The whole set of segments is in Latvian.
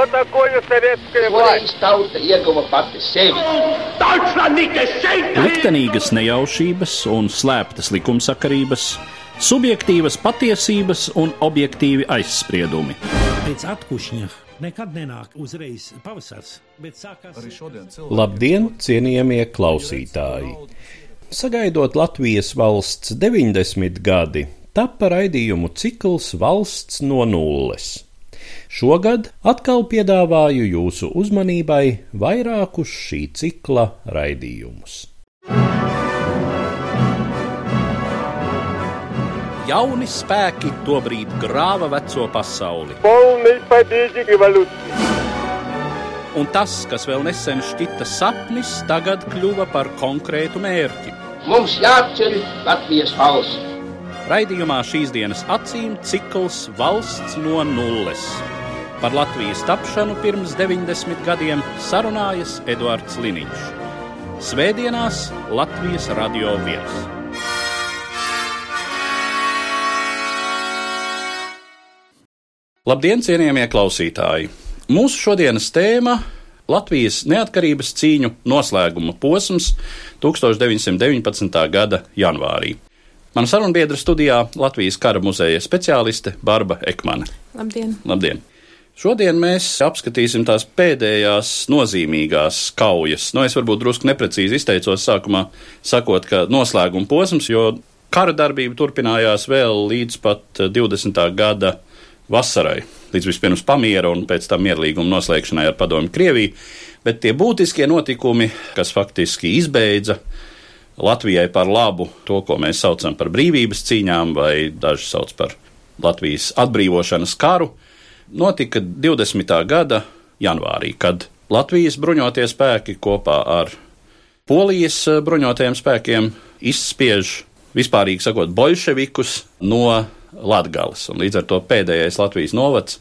Что такое советская власть? tauta ieguva pati sevi. Liktenīgas nejaušības un slēptas likumsakarības, subjektīvas patiesības un objektīvi aizspriedumi. Pēc atkušņa nekad nenāk uzreiz pavasars, bet sākās arī šodien. Labdien, cienījamie klausītāji! Sagaidot Latvijas valsts 90 gadi, tapa raidījumu cikls Valsts no nulles. Šogad atkal piedāvāju jūsu uzmanībai vairākus šī cikla raidījumus. Jauni spēki tobrīd grāva veco pasauli. Un tas, kas vēl nesen šķita sapnis, tagad kļuva par konkrētu mērķi. Mums jāatceļ Latvijas valsts. Raidījumā šīs dienas acīm cikls valsts no nulles. Par Latvijas tapšanu pirms 90 gadiem sarunājas Eduards Liniņš. Svētdienās Latvijas radio viens. Labdien, cienījamie klausītāji! Mūsu šodienas tēma - Latvijas neatkarības cīņu noslēguma posms 1919. gada janvārī. Mana sarunbiedra studijā Latvijas kara muzeja speciāliste Barba Ekmane. Labdien! Labdien! Šodien mēs apskatīsim tās pēdējās nozīmīgās kaujas. Nu, es varbūt drusku neprecīzi izteicos sākumā, sakot, ka noslēguma posms, jo kara darbība turpinājās vēl līdz pat 20. gada vasarai, līdz vispirms pamiera un pēc tam mierlīguma noslēgšanai ar padomu Krieviju. Bet tie būtiskie notikumi, kas faktiski izbeidza Latvijai par labu to, ko mēs saucam par brīvības cīņām, vai daži sauc par Latvijas atbrīvošanas karu, notika 20. gada janvārī, kad Latvijas bruņotie spēki kopā ar Polijas eh, bruņotajiem spēkiem izspiež vispārīgi sakot bolševikus no Latgales, un līdz ar to pēdējais Latvijas novads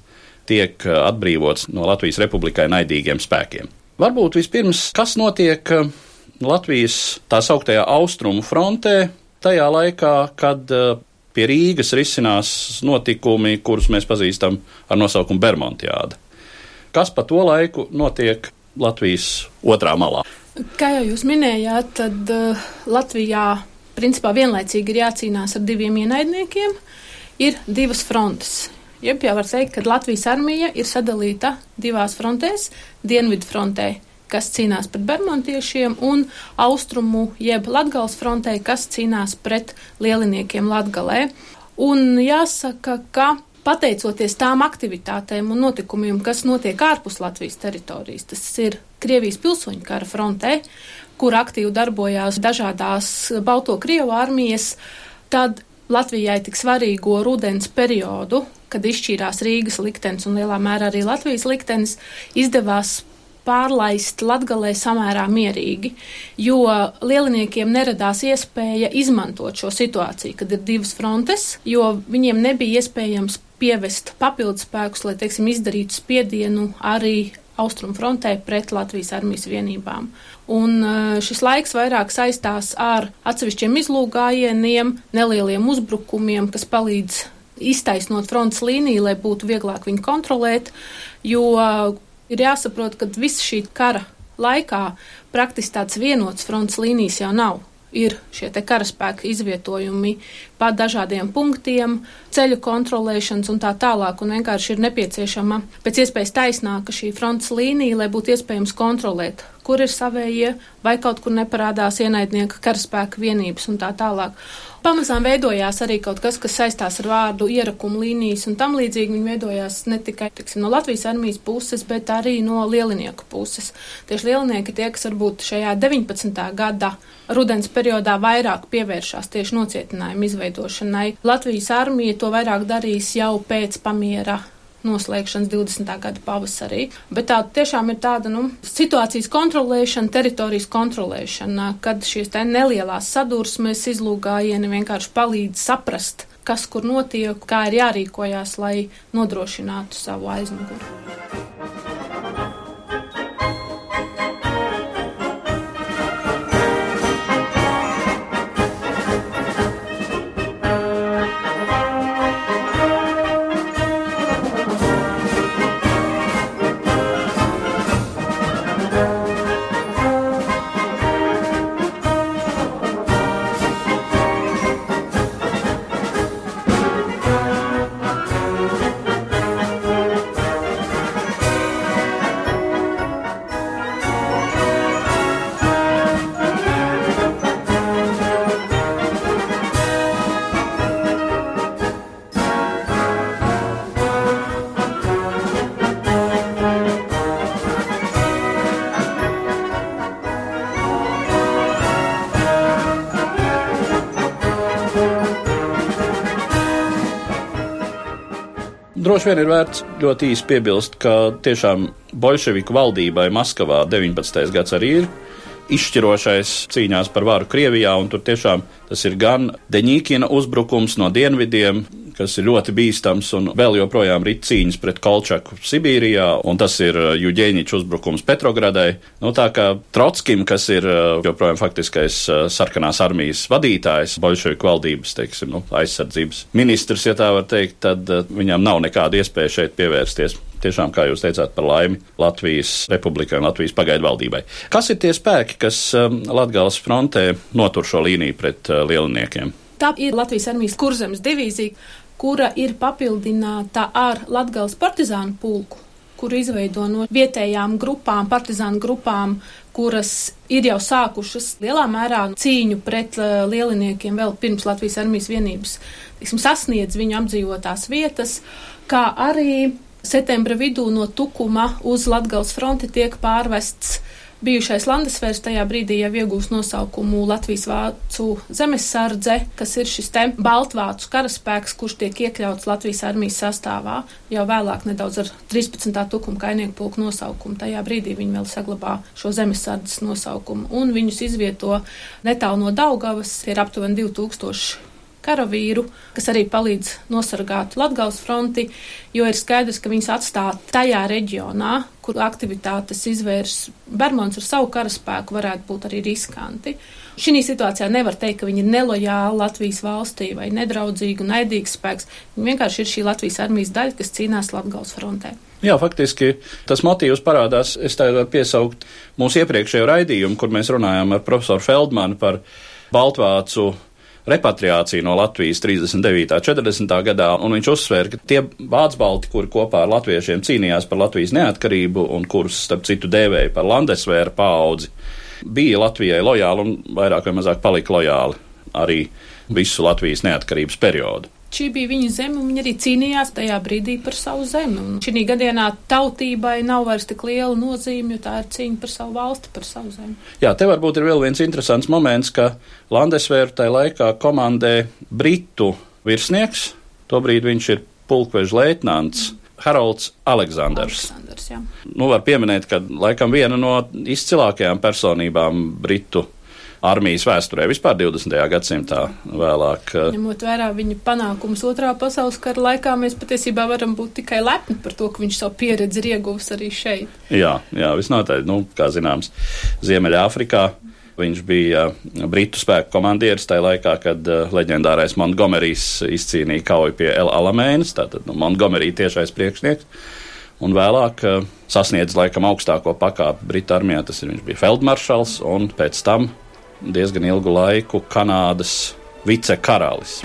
tiek eh, atbrīvots no Latvijas republikai naidīgiem spēkiem. Varbūt vispirms, kas notiek eh, Latvijas tā sauktajā austrumu frontē, tajā laikā, kad pie Rīgas risinās notikumi, kurus mēs pazīstam ar nosaukumu Bermontiāda. Kas pa to laiku notiek Latvijas otrā malā? Kā jau jūs minējāt, tad uh, Latvijā principā vienlaicīgi ir jācīnās ar diviem ienaidniekiem. Ir divas frontes. Jeb jau var teikt, ka Latvijas armija ir sadalīta divās frontēs - Dienvidu frontē, kas cīnās pret bermontiešiem, un austrumu jeb Latgales frontē, kas cīnās pret lieliniekiem Latgalē. Un jāsaka, ka pateicoties tām aktivitātēm un notikumiem, kas notiek ārpus Latvijas teritorijas, tas ir Krievijas pilsoņu kara frontē, kur aktīvi darbojās dažādās Balto Krievu armijas, tad Latvijai tik svarīgo rudens periodu, kad izšķīrās Rīgas liktenis un lielā mērā arī Latvijas liktenis, izdevās pārlaist Latgalē samērā mierīgi, jo lieliniekiem neradās iespēja izmantot šo situāciju, kad ir divas frontes, jo viņiem nebija iespējams pievest papildus spēkus, lai, teiksim, izdarītu spiedienu arī austrumu frontē pret Latvijas armijas vienībām. Un eh, šis laiks vairāk saistās ar atsevišķiem izlūgājieniem, nelieliem uzbrukumiem, kas palīdz iztaisnot frontes līniju, lai būtu vieglāk viņu kontrolēt, jo ir jāsaprot, ka viss šī kara laikā praktiski tāds vienots frontes līnijas jau nav. Ir šie karaspēka izvietojumi pa dažādiem punktiem, ceļu kontrolēšanas un tā tālāk, un vienkārši ir nepieciešama pēc iespējas taisnāka šī frontes līnija, lai būtu iespējams kontrolēt, kur ir savējie, vai kaut kur neparādās ienaidnieka karaspēka vienības un tā tālāk. Pamazām veidojās arī kaut kas, kas saistās ar vārdu ierakumu līnijas un tam līdzīgi. Viņi veidojās ne tikai tiksim, no Latvijas armijas puses, bet arī no lielinieku puses. Tieši lielinieki tie, kas varbūt šajā 19. gada rudens periodā vairāk pievēršās tieši nocietinājumu izveidošanai. Latvijas armija to vairāk darīs jau pēc pamiera noslēgšanas 20. gada pavasarī. Bet tā tiešām ir tāda nu, situācijas kontrolēšana, teritorijas kontrolēšana, kad šīs nelielās sadursmes izlūgājieni vienkārši palīdz saprast, kas kur notiek, kā ir jārīkojās, lai nodrošinātu savu aizmuguri. Droši vien ir vērts ļoti īsi piebilst, ka tiešām bolševiku valdībai Maskavā 19. gads arī ir izšķirošais cīņās par varu Krievijā, un tur tiešām tas ir gan Deņīkina uzbrukums no dienvidiem, kas ir ļoti bīstams, un vēl joprojām rit cīņas pret Kolčaku Sibīrijā, un tas ir Juģēņiča uzbrukums Petrogradai. Nu, tā kā Trotskim, kas ir uh, joprojām faktiskais uh, sarkanās armijas vadītājs, bolševiku valdības, teiksim, nu, aizsardzības ministrs, ja tā var teikt, tad uh, viņam nav nekāda iespēja šeit pievērsties tiešām, kā jūs teicāt, par laimi Latvijas republikai un Latvijas pagaidu valdībai. Kas ir tie spēki, kas um, Latgales frontē notur šo līniju pret uh, lieliniekiem? Tā ir Latvijas armijas kurzemes divīzija, kura ir papildināta ar Latgales partizānu pulku kuru izveido no vietējām grupām, partizānu grupām, kuras ir jau sākušas lielā mērā cīņu pret uh, lieliniekiem vēl pirms Latvijas armijas vienības tiksim, sasniedz viņu apdzīvotās vietas, kā arī Septembra vidū no Tukuma uz Latgales fronti tiek pārvests bijušais Landesvērs, tajā brīdī jau iegūst nosaukumu Latvijas vācu zemesardze, kas ir šis te Baltvācu karaspēks, kurš tiek iekļauts Latvijas armijas sastāvā, jau vēlāk nedaudz ar 13. tukuma kainieku pulku nosaukumu. Tajā brīdī viņi vēl saglabā šo zemesardzes nosaukumu, un viņus izvieto netālu no Daugavas, ir aptuveni 2000 karavīru, kas arī palīdz nosargāt Latgales fronti, jo ir skaidrs, ka viņas atstāt tajā reģionā, kur aktivitātes izvērs Bermons ar savu karaspēku, varētu būt arī riskanti. Šī situācijā nevar teikt, ka viņi ir nelojāli Latvijas valstī vai nedraudzīgi un naidīgs spēks. Viņi vienkārši ir šī Latvijas armijas daļa, kas cīnās Latgales frontē. Jā, faktiski tas motīvs parādās. Es tā varu piesaukt mūsu iepriekšējo raidījumu, kur mēs runājām ar profesoru Feldmanu par Baltvācu repatriāciju no Latvijas 39. un 40. gadā, un viņš uzsvēra, ka tie vācu balti, kuri kopā ar latviešiem cīnījās par Latvijas neatkarību un kurus, starp citu, dēvēja par landesvēra paudzi, bija Latvijai lojāli un vairāk vai mazāk palika lojāli arī visu Latvijas neatkarības periodu. Šī bija viņa zeme, un viņa arī cīnījās tajā brīdī par savu zemi. Un šī gadienā tautībai nav vairs tik liela nozīme, jo tā ir cīņa par savu valsti, par savu zemi. Jā, te varbūt ir vēl viens interesants moments, ka Landesvēru tajā laikā komandē Britu virsnieks, tobrīd viņš ir pulkveža leitnants. Harolds Aleksandrs. Aleksandrs jā. nu, var pieminēt, ka laikam viena no izcilākajām personībām Britu armijas vēsturē vispār 20. gadsimtā vēlāk. Eh, Ņemot vērā viņa panākumus otrā pasaules kara laikā, mēs patiesībā varam būt tikai lepni par to, ka viņš savu pieredzi ir ieguvis arī šeit. Jā, jā visnotaļ, nu, kā zināms, Ziemeļāfrikā. Viņš bija eh, Britu spēku komandieris tajā laikā, kad uh, leģendārais Montgomerijs izcīnīja kauju pie El Alamēnas, tātad nu, Montgomerija tiešais priekšnieks. Un vēlāk sasniedz laikam augstāko pakāpi Britu armijā, tas ir viņš bija feldmaršals, un pēc tam diezgan ilgu laiku Kanādas vicekaralis.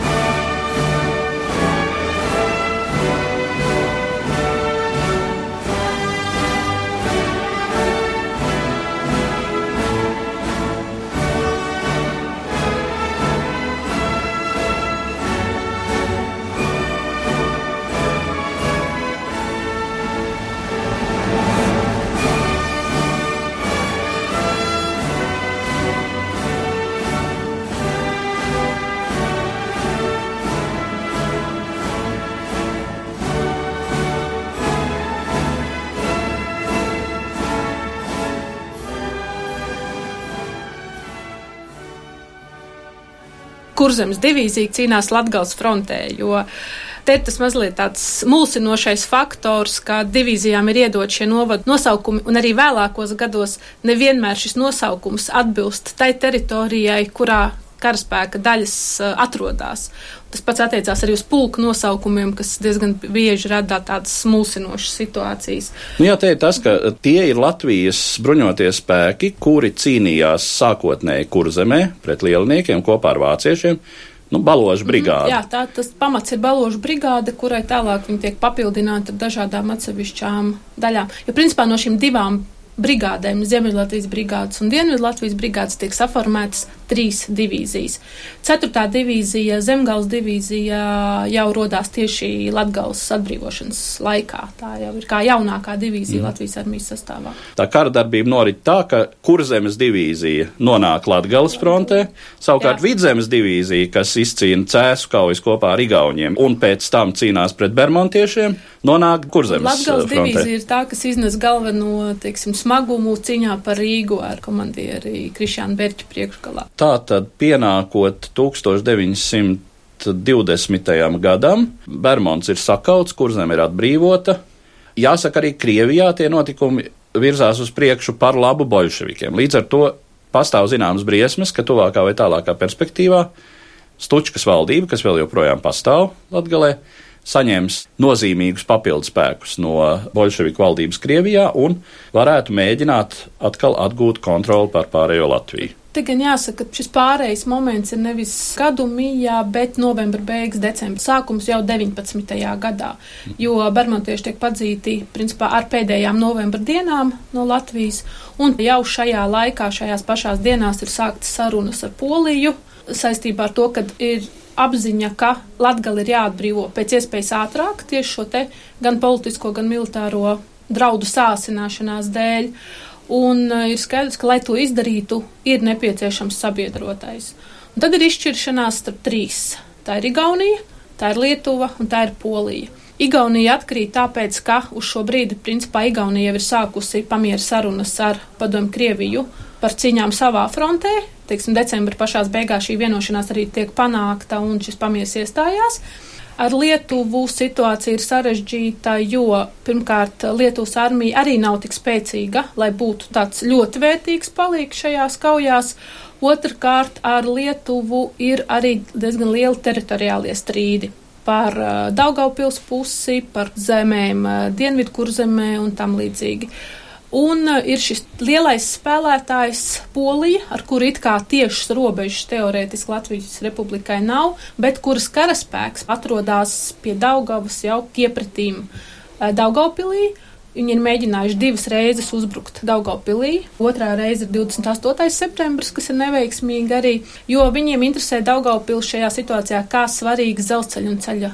Kurzemes divīzija cīnās Latgals frontē, jo te ir tas mazliet tāds mulsinošais faktors, ka divīzijām ir iedot šie novadu nosaukumi, un arī vēlākos gados nevienmēr šis nosaukums atbilst tai teritorijai, kurā karaspēka daļas uh, atrodas. Tas pats attiecās arī uz pulku nosaukumiem, kas diezgan bieži rada tādas mulsinošas situācijas. Nu, jā, te ir tas, ka tie ir Latvijas bruņotie spēki, kuri cīnījās sākotnēji kurzemē pret lieliniekiem kopā ar vāciešiem. Nu, baložu brigāde. Mm, jā, tā tas pamats ir baložu brigāde, kurai tālāk viņi tiek papildināti ar dažādām atsevišķām daļām. Jo principā no šīm divām brigādēm, Ziemeļlatvijas brigādes un Dienvidlatvijas brigādes, tiek saformētas trīs divīzijas. Ceturtā divīzija, Zemgals divīzija, jau rodās tieši Latgales atbrīvošanas laikā. Tā jau ir kā jaunākā divīzija mm. Latvijas armijas sastāvā. Tā kara darbība norit tā, ka Kurzemes divīzija nonāk Latgales frontē, savukārt Jā. Vidzemes divīzija, kas izcīna cēsu kaujas kopā ar Igauniem un pēc tam cīnās pret bermontiešiem, nonāk Kurzemes Latgales frontē. divīzija ir tā, kas iznes galveno, teiksim, smagumu cīņā par Rīgu ar komandieri Krišānu Berķu priekšgalā. Tā tad pienākot 1920. gadam, Bermons ir sakauts, kurzem ir atbrīvota. Jāsaka, arī Krievijā tie notikumi virzās uz priekšu par labu bolševikiem. Līdz ar to pastāv zināmas briesmas, ka tuvākā vai tālākā perspektīvā Stučkas valdība, kas vēl joprojām pastāv Latgalē, saņems nozīmīgus papildus spēkus no bolševiku valdības Krievijā un varētu mēģināt atkal atgūt kontroli pār pārējo Latviju. Te gan jāsaka, ka šis pārējais moments ir nevis gadu mījā, bet novembra beigas, decembra sākums jau 19. gadā, jo bermontieši tiek padzīti principā ar pēdējām novembra dienām no Latvijas, un jau šajā laikā, šajās pašās dienās ir sāktas sarunas ar Poliju saistībā ar to, ka ir apziņa, ka Latgali ir jāatbrīvo pēc iespējas ātrāk tieši šo te gan politisko, gan militāro draudu sāsināšanās dēļ. Un uh, ir skaidrs, ka, lai to izdarītu, ir nepieciešams sabiedrotais. Un tad ir izšķiršanās starp trīs. Tā ir Igaunija, tā ir Lietuva un tā ir Polija. Igaunija atkrīt tāpēc, ka uz šo brīdi, principā, Igaunija jau ir sākusi pamieru sarunas ar Padomu Krieviju par cīņām savā frontē. Teiksim, decembra pašās beigās šī vienošanās arī tiek panākta un šis pamieris iestājās. Ar Lietuvu situācija ir sarežģīta, jo pirmkārt Lietuvas armija arī nav tik spēcīga, lai būtu tāds ļoti vērtīgs palīgs šajās kaujās. Otrkārt, ar Lietuvu ir arī diezgan lieli teritoriālie strīdi par uh, Daugaupils pusi, par zemēm uh, Dienvidkurzemē un tam līdzīgi. Uh, Un uh, ir šis lielais spēlētājs Polija, ar kuru it kā tiešas robežas teorētiski Latvijas republikai nav, bet kuras karaspēks atrodas pie Daugavas jau piepratīm uh, Daugaupilī. Viņi ir mēģinājuši divas reizes uzbrukt Daugaupilī. Otrā reize ir 28. septembris, kas ir neveiksmīgi arī, jo viņiem interesē Daugaupils šajā situācijā kā svarīgs dzelzceļa un ceļa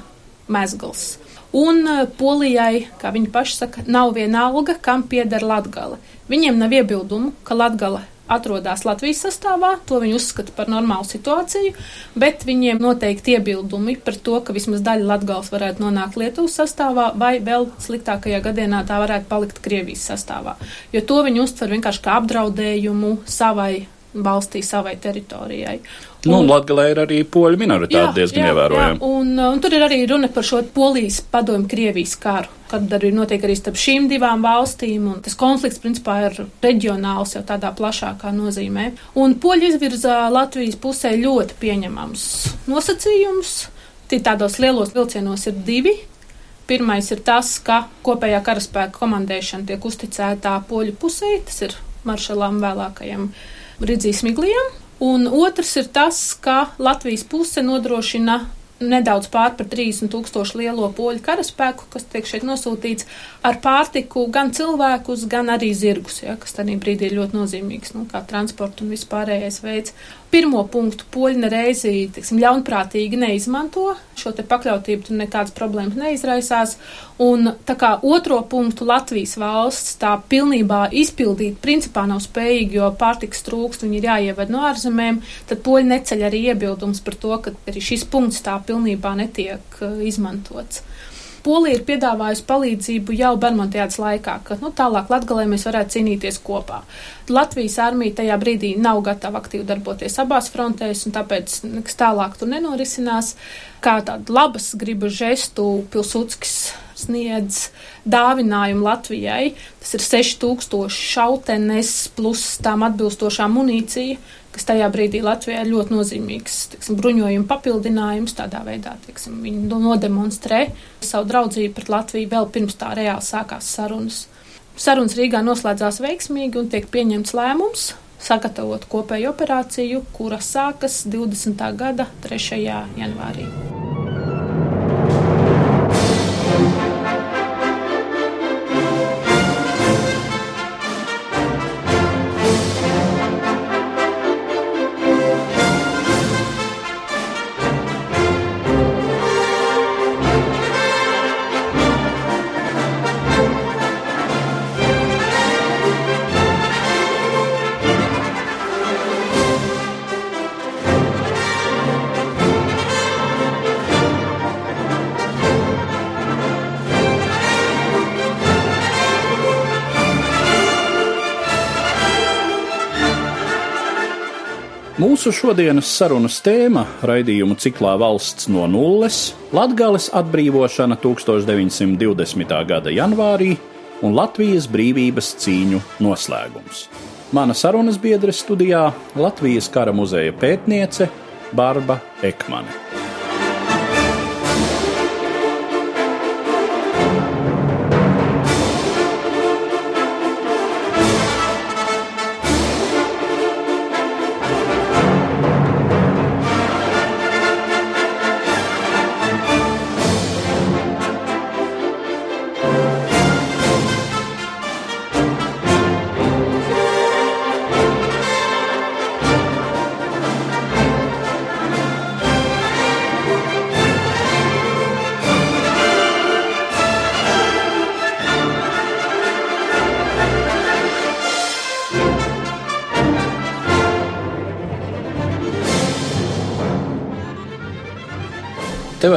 mezgls. Un eh, Polijai, kā viņi paši saka, nav vienalga, kam pieder Latgale. Viņiem nav iebildumu, ka Latgale atrodas Latvijas sastāvā, to viņi uzskata par normālu situāciju, bet viņiem noteikti iebildumi par to, ka vismaz daļa Latgales varētu nonākt Lietuvas sastāvā, vai vēl sliktākajā gadienā tā varētu palikt Krievijas sastāvā. Jo to viņi uztver vienkārši kā apdraudējumu savai valstī, savai teritorijai. Nu, un, Latgalē ir arī poļu minoritāte diezgan ievērojama. Un, un tur ir arī runa par šo Polijas padomu Krievijas karu, kad arī notiek arī starp šīm divām valstīm, un tas konflikts principā ir reģionāls jau tādā plašākā nozīmē. Un poļi izvirza Latvijas pusē ļoti pieņemams nosacījums. Tie tādos lielos vilcienos ir divi. Pirmais ir tas, ka kopējā karaspēka komandēšana tiek uzticētā poļu pusē, tas ir maršalam vēlākajam Ridzīs Miglijam. Un otrs ir tas, ka Latvijas puse nodrošina nedaudz pār par 30 tūkstošu lielo poļu karaspēku, kas tiek šeit nosūtīts ar pārtiku gan cilvēkus, gan arī zirgus, ja, kas tādā brīdī ir ļoti nozīmīgs, nu, kā transporta un vispārējais veids. Pirmo punktu poļi nereizi, tiksim, ļaunprātīgi neizmanto, šo pakļautību tur nekādas problēmas neizraisās, un tā kā otro punktu Latvijas valsts tā pilnībā izpildīt principā nav spējīgi, jo pārtiks trūkst, viņi ir jāieved no ārzemēm, tad poļi neceļ arī iebildums par to, ka arī šis punkts tā pilnībā netiek uh, izmantots. Polija ir piedāvājusi palīdzību jau Bermudiādas laikā, ka nu, tālāk Latvijā mēs varētu cīnīties kopā. Latvijas armija tajā brīdī nav gatava aktīvi darboties abās frontēs, un tāpēc nekas tālāk tur nenorisinās. Kā tādu labas gribas žestu Pilsudskis sniedz dāvinājumu Latvijai. Tas ir 6000 šautenes plus tām atbilstošā munīcija, kas tajā brīdī Latvijā ir ļoti nozīmīgs tiksim, bruņojuma papildinājums. Tādā veidā tiksim, viņi nodemonstrē savu draudzību pret Latviju vēl pirms tā reāli sākās sarunas. Sarunas Rīgā noslēdzās veiksmīgi un tiek pieņemts lēmums sagatavot kopēju operāciju, kura sākas 20. gada 3. janvārī. Mūsu šodienas sarunas tēma - raidījumu ciklā Valsts no nulles - Latgales atbrīvošana 1920. gada janvārī un Latvijas brīvības cīņu noslēgums. Mana sarunas biedre studijā - Latvijas kara muzeja pētniece Barba Ekmane.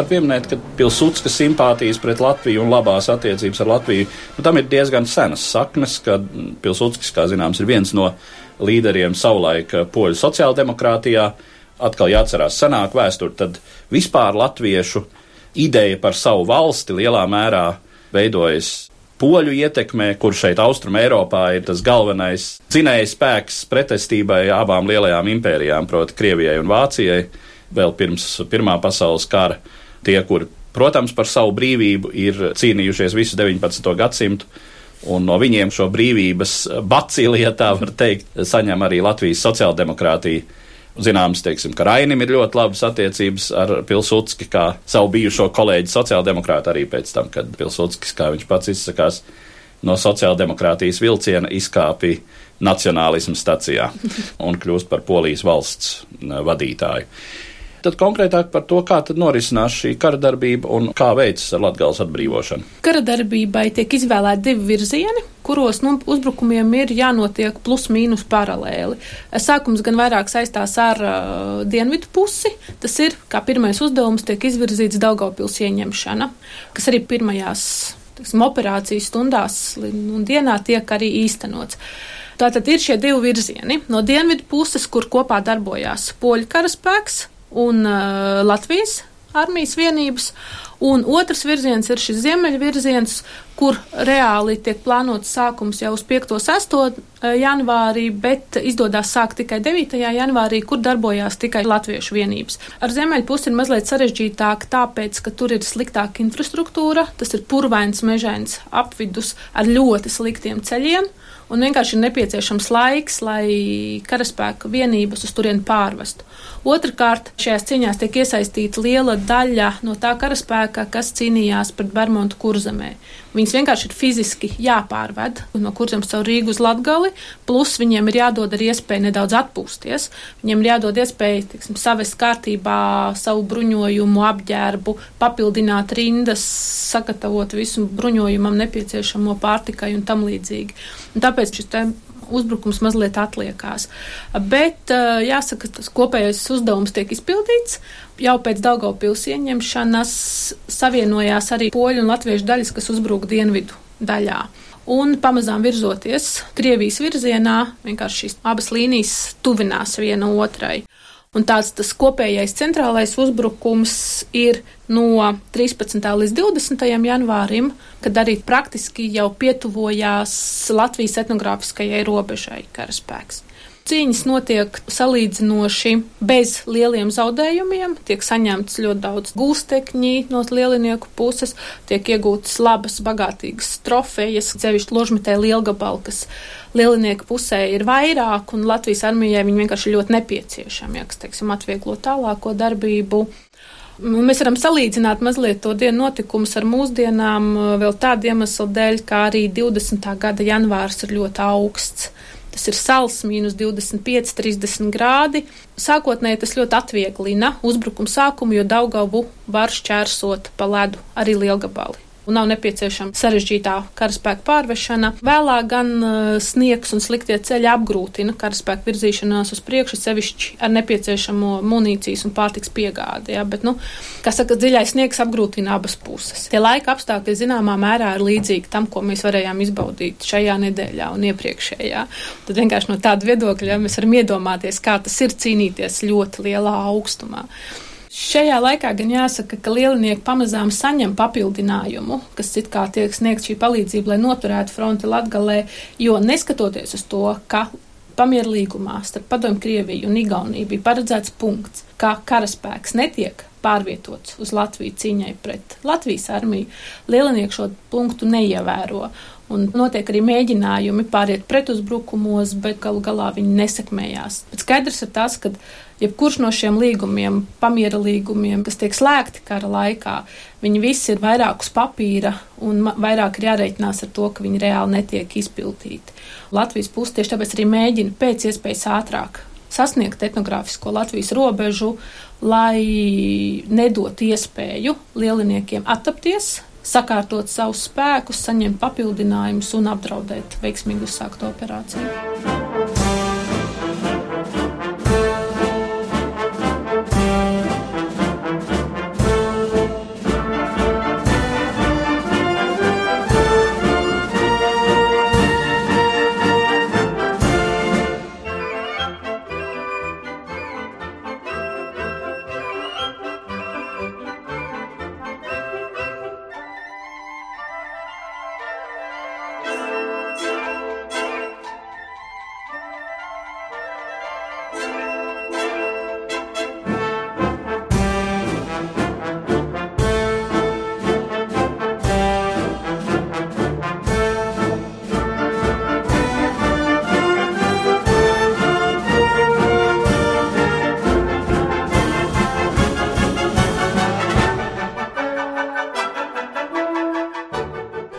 Var pieminēt, ka Pilsudska simpātijas pret Latviju un labās attiecības ar Latviju, nu, tam ir diezgan senas saknes, kad Pilsudskis, kā zināms, ir viens no līderiem savulaik poļu sociāldemokrātijā. Atkal jāatcerās senāk vēsturi, tad vispār latviešu ideja par savu valsti lielā mērā veidojas poļu ietekmē, kur šeit Austrum Eiropā ir tas galvenais cinēja spēks pretestībai abām lielajām impērijām, proti Krievijai un Vācijai vēl pirms Pirmā pasaules kara. Tie, kuri, protams, par savu brīvību ir cīnījušies visu 19. gadsimtu, un no viņiem šo brīvības bacīlijā, tā var teikt, saņem arī Latvijas sociāldemokrātija. Zināms, teiksim, ka Rainim ir ļoti labas attiecības ar Pilsudski, kā savu bijušo kolēģi sociāldemokrātu arī pēc tam, kad Pilsudskis, kā viņš pats izsakās, no sociāldemokrātijas vilciena izkāpja nacionālismu stacijā un kļūst par polijas valsts vadītāju. Tad konkrētāk par to, kā norisinās šī kara darbība un kā veicas ar Latvijas atbrīvošanu. Kara darbībai tiek izvēlēti divi virzieni, kuros nu, uzbrukumiem ir jānotiek plus-mínus paralēli. Sākums gan vairāk saistās ar uh, dienvidu pusi. Tas ir, kā pirmais uzdevums, tiek izvirzīts Daugavpils ieņemšana, kas arī pirmajās tiksim, operācijas stundās un dienā tiek arī īstenots. Tātad ir šie divi virzieni. No dienvidu puses, kur kopā darbojās poļu karaspēks, un uh, Latvijas armijas vienības, un otrs virziens ir šis ziemeļu virziens, kur reāli tiek plānots sākums jau uz 5. 6. janvārī, bet izdodas sākt tikai 9. janvārī, kur darbojās tikai latviešu vienības. Ar ziemeļu pusi ir mazliet sarežģītāk, tāpēc, ka tur ir sliktāka infrastruktūra, tas ir purvains, mežains apvidus ar ļoti sliktiem ceļiem un vienkārši ir nepieciešams laiks, lai karaspēka vienības uz turieni pārvestu. Otrakārt, šajās cīņās tiek iesaistīta liela daļa no tā karaspēka, kas cīnījās pret Bermudu kurzemē. Viņas vienkārši ir fiziski jāpārved no kurzemes caur Rīgu uz Latgali, plus viņiem ir jādod arī iespēja nedaudz atpūsties. Viņiem ir jādod iespēja, tiksim, savest kārtībā savu bruņojumu, apģērbu, papildināt rindas, sagatavot visu bruņojumam nepieciešamo pārtikai un tam līdzīgi. Un tāpēc šis uzbrukums mazliet atliekās. Bet jāsaka, tas kopējais uzdevums tiek izpildīts. Jau pēc Daugopils ieņemšanas savienojās arī poļu un latviešu daļas, kas uzbruka dienvidu daļā. Un pamazām virzoties Krievijas virzienā, vienkārši šīs abas līnijas tuvinās viena otrai. Un tāds tas kopējais centrālais uzbrukums ir no 13. līdz 20. janvārim, kad arī praktiski jau pietuvojās Latvijas etnogrāfiskajai robežai karaspēks. Cīņas notiek salīdzinoši bez lieliem zaudējumiem, tiek saņemts ļoti daudz gūstekņi no lielinieku puses, tiek iegūtas labas, bagātīgas trofejas, sevišķi ložmetē lielgabali, kas lielinieku pusē ir vairāk, un Latvijas armijai viņi vienkārši ļoti nepieciešami, ja kas, teiksim, atvieglo tālāko darbību. Mēs varam salīdzināt mazliet to dienu notikumus ar mūsdienām vēl tādu iemeslu dēļ, kā arī 20. gada janvārs ir ļoti augsts. Tas ir sals, mīnus 25, 30 grādi. Sākotnēji tas ļoti atvieglina uzbrukuma sākumu, jo Daugavu var šķērsot pa ledu arī lielgabali. Un nav nepieciešama sarežģītā karaspēka pārvešana. Vēlāk gan uh, sniegs un sliktie ceļi apgrūtina karaspēka virzīšanās uz priekšu, sevišķi ar nepieciešamo munīcijas un pārtiks piegādi. Ja? Bet, nu, kā saka, dziļais sniegs apgrūtina abas puses. Tie laika apstākļi zināmā mērā ir līdzīgi tam, ko mēs varējām izbaudīt šajā nedēļā un iepriekšējā. Tad vienkārši no tāda viedokļa ja, mēs varam iedomāties, kā tas ir cīnīties ļoti lielā augstumā. Šajā laikā gan jāsaka, ka lielinieki pamazām saņem papildinājumu, kas it kā tiek sniegt šī palīdzība, lai noturētu fronti Latgalē, jo neskatoties uz to, ka pamierlīgumā starp Padomu Krieviju un Igauniju bija paredzēts punkts, ka karaspēks netiek pārvietots uz Latviju cīņai pret Latvijas armiju, lielinieki šo punktu neievēro. Un notiek arī mēģinājumi pāriet pretuzbrukumos, bet galu galā viņi nesekmējās. Bet skaidrs ir tas, ka jebkurš no šiem līgumiem, pamiera līgumiem, kas tiek slēgti kara laikā, viņi visi ir vairāk uz papīra un vairāk ir jāreikinās ar to, ka viņi reāli netiek izpildīti. Latvijas puse tieši tāpēc arī mēģina pēc iespējas ātrāk sasniegt etnogrāfisko Latvijas robežu, lai nedot iespēju lieliniekiem attapties sakārtot savus spēkus, saņemt papildinājumus un apdraudēt veiksmīgi uzsāktu operāciju.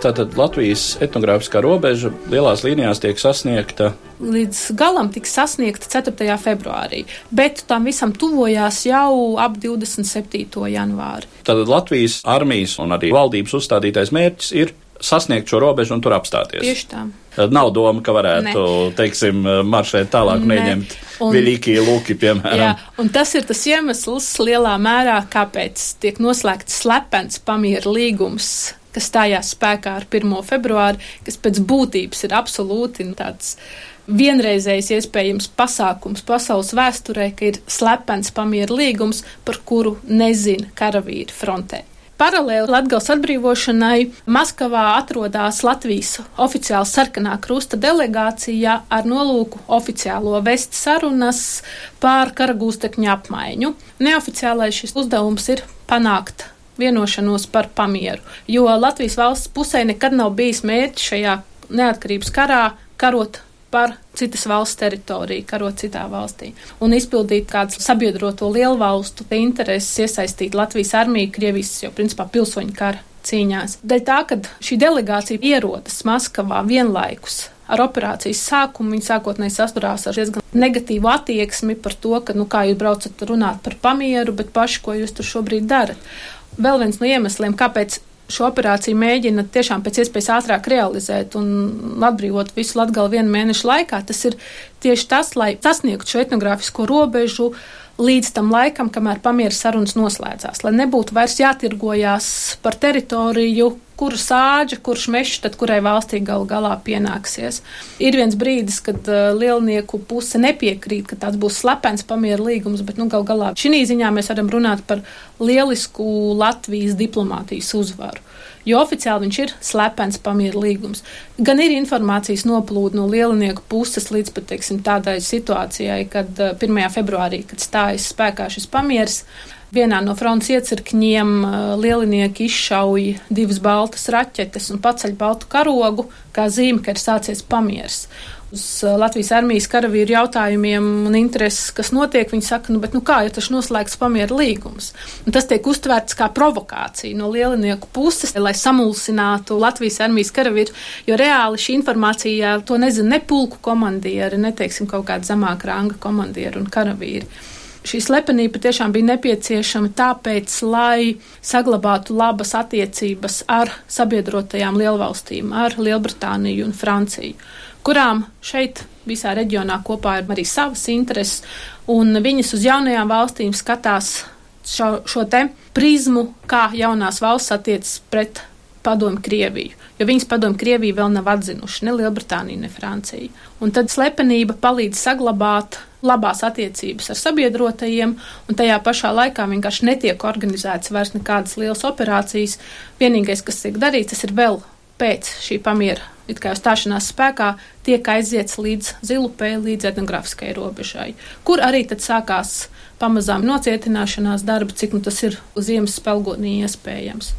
Tātad Latvijas etnogrāfiskā robeža lielās līnijās tiek sasniegta. Līdz galam tiks sasniegta 4. februārī, bet tam visam tuvojās jau ap 27. janvāri. Tātad Latvijas armijas un arī valdības uzstādītais mērķis ir sasniegt šo robežu un tur apstāties. Tieši tā. Nav doma, ka varētu, ne. teiksim, maršēt tālāk un ieņemt Viļīkie lūki, piemēram. Jā, un tas ir tas iemesls lielā mērā, kāpēc tiek noslēgts slepens pamiera līgums kas stājās spēkā ar 1. februāru, kas pēc būtības ir absolūti tāds vienreizējs iespējams pasākums pasaules vēsturē, ka ir slepens pamiera līgums, par kuru nezina karavīri frontē. Paralēli Latvijas atbrīvošanai Maskavā atrodas Latvijas oficiāla sarkanā krusta delegācija ar nolūku oficiālo vest sarunas pār karagūstekņu apmaiņu. Neoficiālais šis uzdevums ir panākt vienošanos par pamieru, jo Latvijas valsts pusē nekad nav bijis mērķis šajā neatkarības karā karot par citas valsts teritoriju, karot citā valstī, un izpildīt kādu sabiedroto lielu valstu intereses, iesaistīt Latvijas armiju, Krievijas jau principā pilsoņu kara cīņās. Dēļ tā, ka šī delegācija ierodas Maskavā vienlaikus ar operācijas sākumu viņi sākotnēji sasturās ar diezgan negatīvu attieksmi par to, ka, nu, kā jūs braucat runāt par pamieru, bet paši, ko jūs tur šobrīd darat vēl viens no iemesliem, kāpēc šo operāciju mēģina tiešām pēc iespējas ātrāk realizēt un atbrīvot visu Latgali vienu mēnešu laikā, tas ir tieši tas, lai sasniegtu šo etnogrāfisko robežu līdz tam laikam, kamēr pamieras sarunas noslēdzās, lai nebūtu vairs jātirgojās par teritoriju, kuru sāģa, kurš mežs, tad kurai valstī galu galā pienāksies. Ir viens brīdis, kad uh, lielnieku puse nepiekrīt, ka tāds būs slepens pamiera līgums, bet nu, galu galā šī ziņā mēs varam runāt par lielisku Latvijas diplomātijas uzvaru. Jo oficiāli viņš ir slepens pamiera līgums. Gan ir informācijas noplūde no lielinieku puses līdz pat teiksim, tādai situācijai, kad uh, 1. februārī, kad stājas spēkā šis pamieris, Vienā no fronts iecirkņiem lielinieki izšauja divas baltas raķetes un paceļ baltu karogu, kā zīme, ka ir sācies pamieris uz Latvijas armijas karavīru jautājumiem un intereses, kas notiek, viņi saka, nu, bet nu kā, ja tas noslēgts pamiera līgums? Un tas tiek uztverts kā provokācija no lielinieku puses, lai samulsinātu Latvijas armijas karavīru, jo reāli šī informācija to nezina ne pulku komandieri, ne, teiksim, kaut kāda zemāka ranga komandieri un karavīri. Šī slepenība tiešām bija nepieciešama tāpēc, lai saglabātu labas attiecības ar sabiedrotajām lielvalstīm, ar Lielbritāniju un Franciju, kurām šeit visā reģionā kopā ir arī savas intereses, un viņas uz jaunajām valstīm skatās šo, šo te prizmu, kā jaunās valsts attiecas pret padomu Krieviju, jo viņas padomu Krieviju vēl nav atzinuši ne Lielbritānija, ne Francija. Un tad slepenība palīdz saglabāt labās attiecības ar sabiedrotajiem, un tajā pašā laikā vienkārši netiek organizētas vairs nekādas lielas operācijas. Vienīgais, kas tiek darīts, tas ir vēl pēc šī pamiera, it kā stāšanās spēkā, tiek aiziets līdz zilupē, līdz etnografiskai robežai, kur arī tad sākās pamazām nocietināšanās darba, cik nu tas ir uz ziemas spēlgonī iespējams.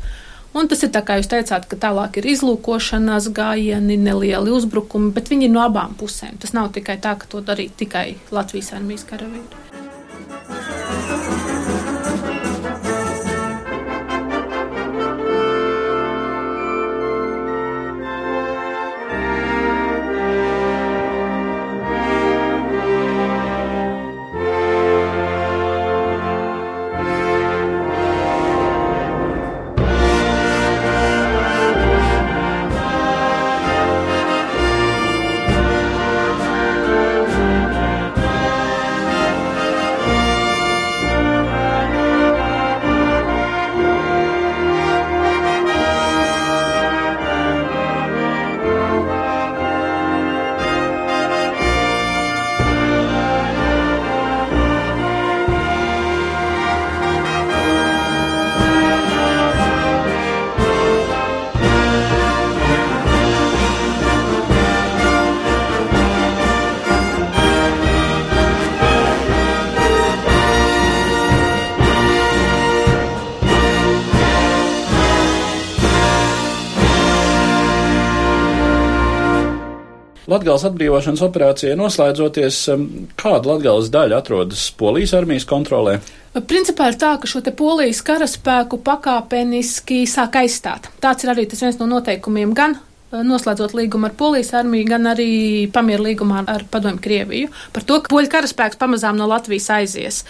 Un tas ir tā, kā jūs teicāt, ka tālāk ir izlūkošanās gājieni, nelieli uzbrukumi, bet viņi ir no abām pusēm. Tas nav tikai tā, ka to darīja tikai Latvijas armijas karavīri. Latgales atbrīvošanas operācijai noslēdzoties, kāda Latgales daļa atrodas Polijas armijas kontrolē? Principā ir tā, ka šo te polijas karaspēku pakāpeniski sāk aizstāt. Tāds ir arī tas viens no noteikumiem gan uh, noslēdzot līgumu ar Polijas armiju, gan arī pamieru līgumā ar Padomju Krieviju par to, ka poļu karaspēks pamazām no Latvijas aizies.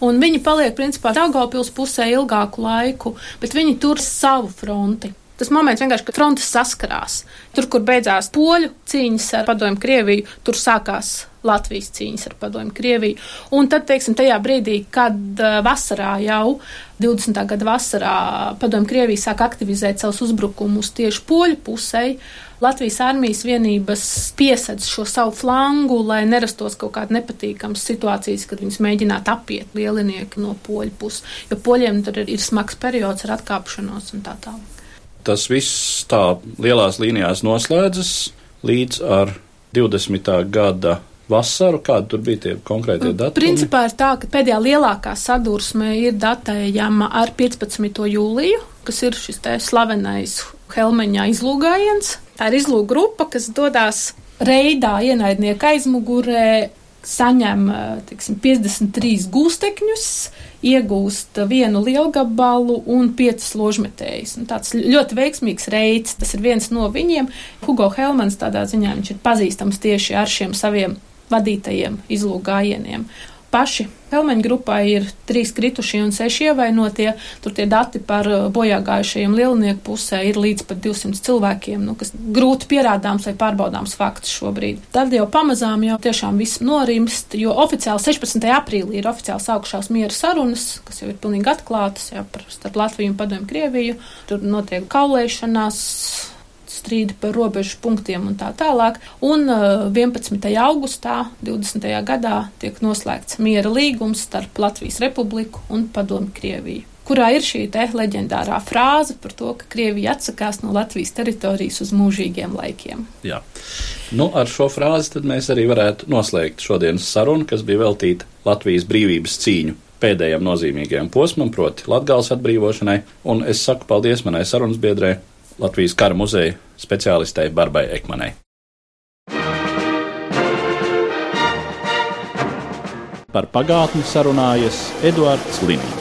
Un viņi paliek principā Daugavpils pusē ilgāku laiku, bet viņi tur savu fronti. Tas moments vienkārši, kad frontes saskarās. Tur, kur beidzās poļu cīņas ar padomju Krieviju, tur sākās Latvijas cīņas ar padomju Krieviju. Un tad, teiksim, tajā brīdī, kad uh, vasarā jau 20. gada vasarā padomju Krievija sāk aktivizēt savus uzbrukumus tieši poļu pusē, Latvijas armijas vienības piesedz šo savu flangu, lai nerastos kaut kāda nepatīkama situācijas, kad viņas mēģinātu apiet lielinieki no poļu puses, jo poļiem tur ir smags periods ar atkāpšanos un tā tālāk tas viss tā lielās līnijās noslēdzas līdz ar 20. gada vasaru, kāda tur bija tie konkrētie datumi? Principā ir tā, ka pēdējā lielākā sadursme ir datējama ar 15. jūliju, kas ir šis te slavenais Helmeņā izlūgājiens. Tā ir izlūga grupa, kas dodas reidā ienaidnieku aizmugurē, saņem tiksim, 53 gūstekņus, iegūst vienu lielgabalu un piecas ložmetējas. Un tāds ļoti veiksmīgs reids, tas ir viens no viņiem. Hugo Helmans tādā ziņā viņš ir pazīstams tieši ar šiem saviem vadītajiem izlūgājieniem paši Helmeņa grupā ir trīs kritušie un seši ievainotie. Tur tie dati par uh, bojāgājušajiem lielnieku pusē ir līdz pat 200 cilvēkiem, nu, kas grūti pierādāms vai pārbaudāms fakts šobrīd. Tad jau pamazām jau tiešām viss norimst, jo oficiāli 16. aprīlī ir oficiāli sākušās miera sarunas, kas jau ir pilnīgi atklātas, jau par starp Latviju un Padomu Krieviju. Tur notiek kaulēšanās strīdi par robežu punktiem un tā tālāk. Un 11. Uh, augustā 20. gadā tiek noslēgts miera līgums starp Latvijas Republiku un Padomu Krieviju kurā ir šī leģendārā frāze par to, ka Krievija atsakās no Latvijas teritorijas uz mūžīgiem laikiem. Jā. Nu, ar šo frāzi mēs arī varētu noslēgt šodienas sarunu, kas bija veltīta Latvijas brīvības cīņu pēdējiem nozīmīgajam posmam, proti Latgales atbrīvošanai, un es saku paldies manai sarunas biedrē Latvijas kara muzeja speciālistei Barbai Ekmanai. Par pagātni sarunājas Eduards Līniju.